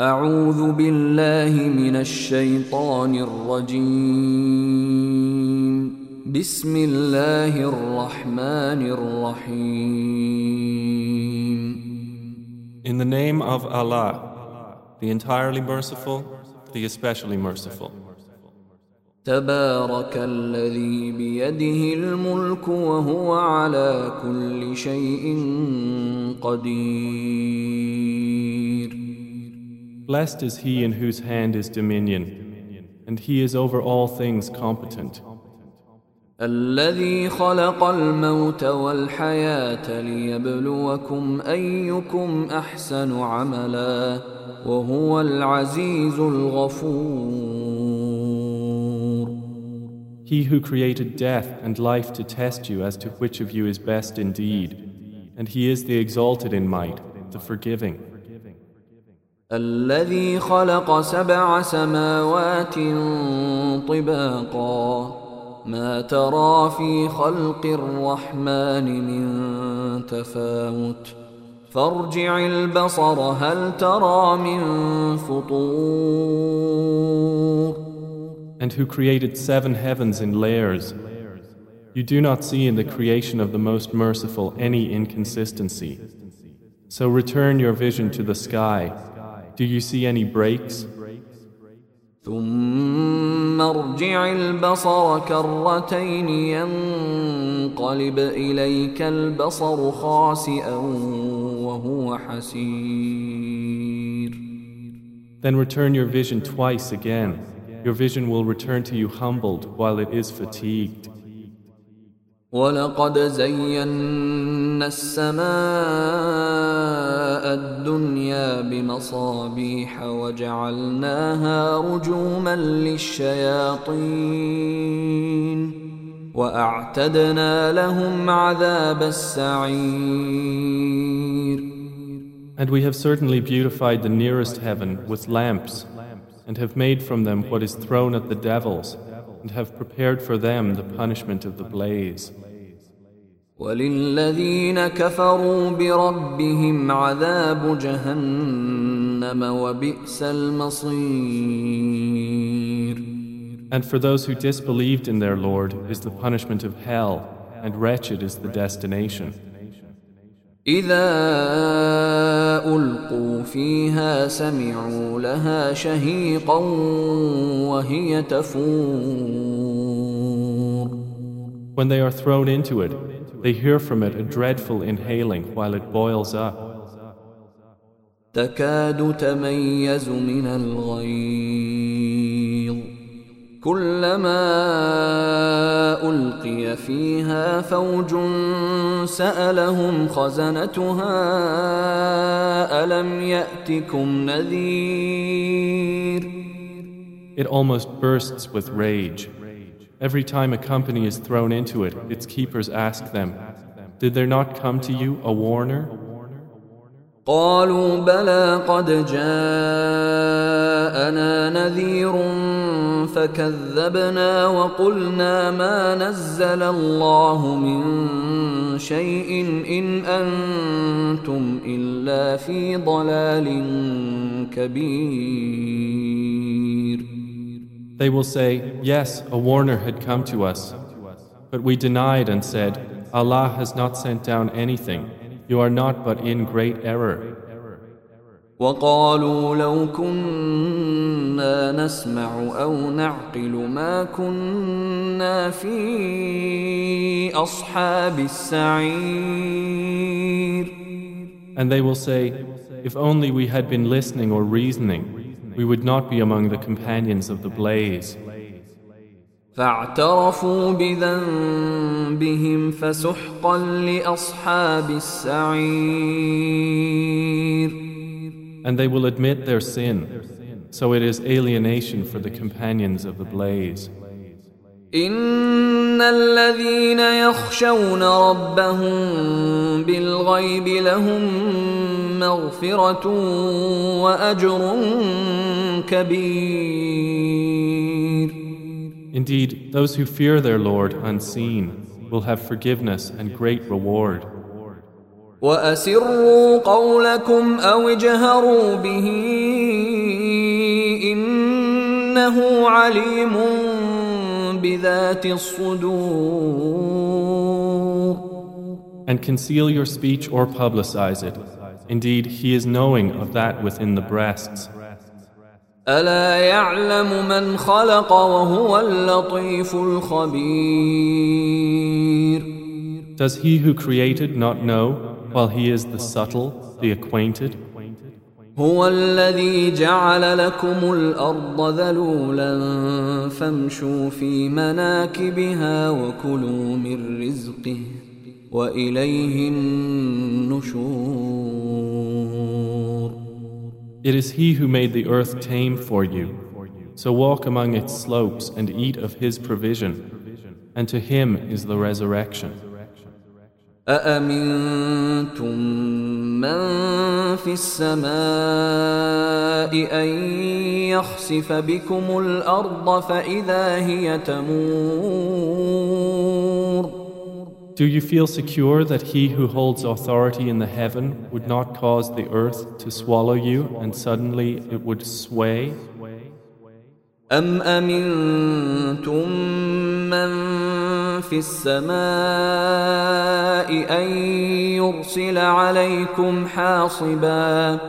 أعوذ بالله من الشيطان الرجيم. بسم الله الرحمن الرحيم. In the name of Allah, the entirely merciful, the especially merciful. تبارك الذي بيده الملك وهو على كل شيء قدير. Blessed is he in whose hand is dominion, and he is over all things competent. الذي خلق الموت والحياة ليبلوكم أيكم أحسن عملا وهو العزيز الغفور He who created death and life to test you as to which of you is best indeed, and he is the exalted in might, the forgiving. الذي خلق سبع سماوات طباقا ما ترى في خلق الرحمن من تفاوت فارجع البصر هل ترى من فطور And who created seven heavens in layers. You do not see in the creation of the Most Merciful any inconsistency. So return your vision to the sky. Do you see any breaks? ثم ارجع البصر كرتين ينقلب إليك البصر خاسئا وهو حسير Then return your vision twice again. Your vision will return to you humbled while it is fatigued. ولقد زينا السماء الدنيا بمصابيح وجعلناها رجوما للشياطين واعتدنا لهم عذاب السعير And we have certainly beautified the nearest heaven with lamps, and have made from them what is thrown at the devils, and have prepared for them the punishment of the blaze. وللذين كفروا بربهم عذاب جهنم وبئس المصير And for those who disbelieved in their Lord is the punishment of hell, and wretched is the destination. إذا ألقوا فيها سمعوا لها شهيقا وهي تفور When they are thrown into it, they hear from it a dreadful inhaling while it boils up. تكاد تميز من الغيظ كلما القي فيها فوج سالهم خزنتها الم ياتكم نذير It almost bursts with rage. Every time a company is thrown into it, its keepers ask them, Did there not come to you a warner? قالوا بلى قد جاءنا نذير فكذبنا وقلنا ما نزل الله من شيء ان انتم الا في ضلال كبير They will say, Yes, a warner had come to us. But we denied and said, Allah has not sent down anything. You are not but in great error. وقالوا لو كنا نسمع أو نعقل ما كنا في اصحاب السعير And they will say, If only we had been listening or reasoning, we would not be among the companions of the blaze. فاعترفوا بذنبهم فسحقا لاصحاب السعير And they will admit their sin, so it is alienation for the companions of the blaze. ان الذين يخشون ربهم بالغيب لهم مغفره واجر كبير Indeed, those who fear their Lord unseen will have forgiveness and great reward. واسروا قولكم او اجهروا به إنه عليم بذات الصدور And conceal your speech or publicize it. Indeed, He is knowing of that within the breasts. ألا يعلم من خلق وهو اللطيف الخبير Does He who created not know, while He is the subtle, the acquainted? هو الذي جعل لكم الأرض ذلولا فامشوا في مناكبها وكلوا من رزقه وإليه النشور It is He who made the earth tame for you. So walk among its slopes and eat of His provision, and to Him is the resurrection. أأمنتم من في السماء أن يخسف بكم الأرض فإذا هي تمور Do you feel secure that He who holds authority in the heaven would not cause the earth to swallow you and suddenly it would sway? أم أمنتم من في السماء أن يرسل عليكم حاصبا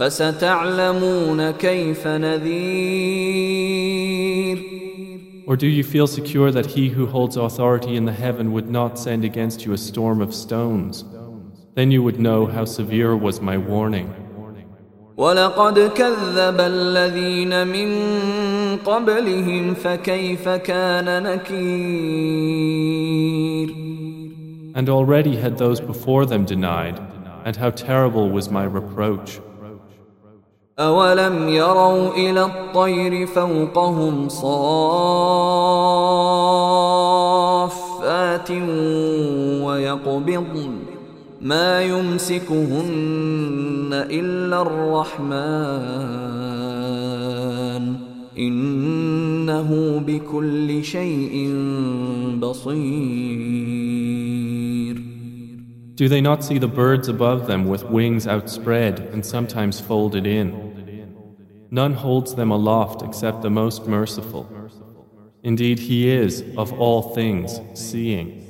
فستعلمون كيف نذير Or do you feel secure that He who holds authority in the heaven would not send against you a storm of stones? Then you would know how severe was my warning. ولقد كذب الذين من قبلهم فكيف كان نكير And already had those before them denied, and how terrible was my reproach. أولم يروا إلى الطير فوقهم صافات ويقبضن ما يمسكهن إلا الرحمن إنه بكل شيء بصير Do they not see the birds above them with wings outspread and sometimes folded in? None holds them aloft except the most merciful. Indeed, He is, of all things, seeing.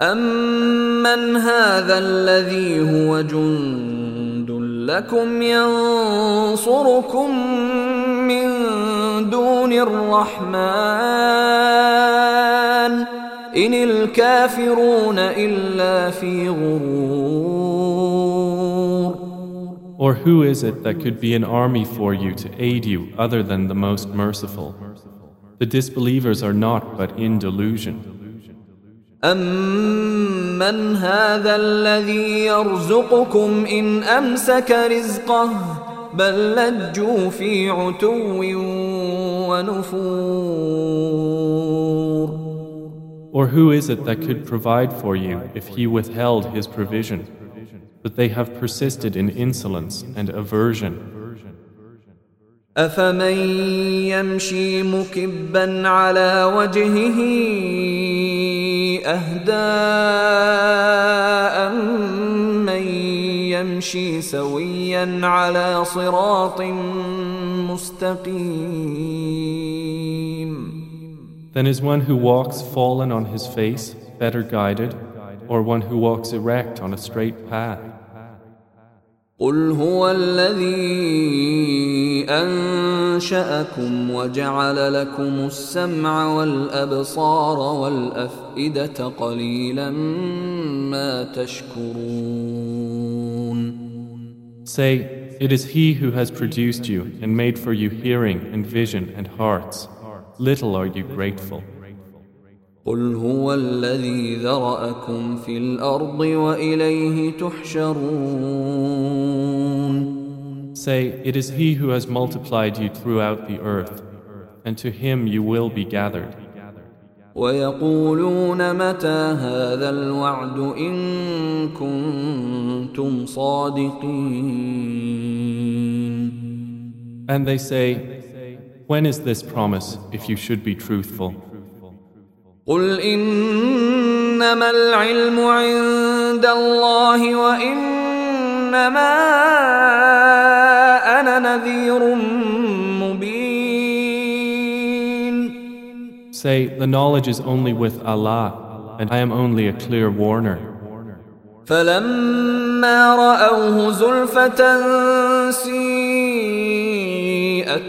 أمن هذا الذي هو جند لكم ينصركم من دون الرحمن إن الكافرون إلا في غرور Or who is it that could be an army for you to aid you other than the most merciful? The disbelievers are not but in delusion. أمن هذا الذي يرزقكم إن أمسك رزقه بل لجوا في عتو ونفور Or who is it that could provide for you if he withheld his provision? But they have persisted in insolence and aversion. أفمن يمشي مكبا على وجهه أهدى من يمشي سويا على صراط مستقيم Then is one who walks fallen on his face better guided, or one who walks erect on a straight path? قل هو الذي أنشأكم وجعل لكم السمع والأبصار والأفئدة قليلا ما تشكرون Say, it is he who has produced you and made for you hearing and vision and hearts. Little are you grateful. قل هو الذي ذرأكم في الأرض وإليه تحشرون Say, it is he who has multiplied you throughout the earth, and to him you will be gathered. ويقولون متى هذا الوعد إن كنتم صادقين And they say, When is this promise if you should be truthful? قل إنما العلم عند الله وإنما أنا نذير Say, the knowledge is only with Allah, and I am only a clear warner. فلما رأوه زلفة سيئت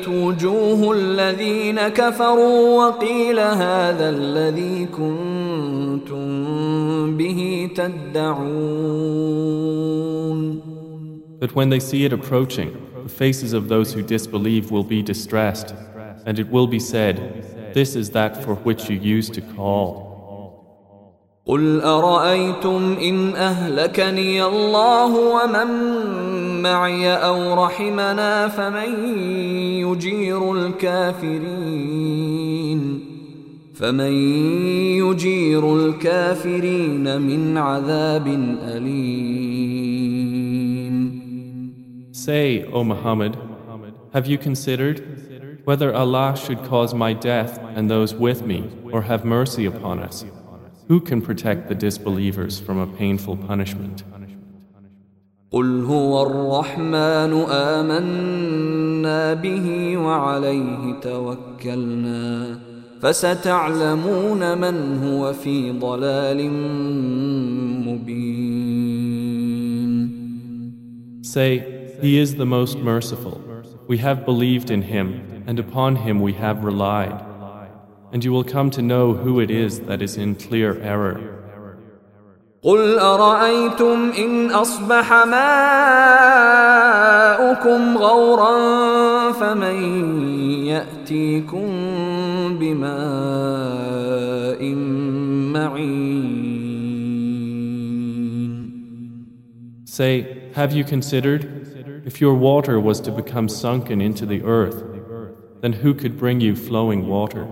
وجوه الذين كفروا وقيل هذا الذي كنتم به تدعون But when they see it approaching, the faces of those who disbelieve will be distressed, and it will be said, This is that for which you used to call. قل أرأيتم إن أهلكني الله ومن معي أو رحمنا فمن يجير الكافرين فمن يجير الكافرين من عذاب أليم Say, O Muhammad, have you considered whether Allah should cause my death and those with me, or have mercy upon us? Who can protect the disbelievers from a painful punishment? قل هو الرحمن آمنا به وعليه توكلنا فستعلمون من هو في ضلال مبين Say, He is the most merciful. We have believed in Him, and upon Him we have relied. And you will come to know who it is that is in clear error. قل أرأيتم إن أصبح ماؤكم غورا فمن يأتيكم بماء معين Say, have you considered if your water was to become sunken into the earth, then who could bring you flowing water?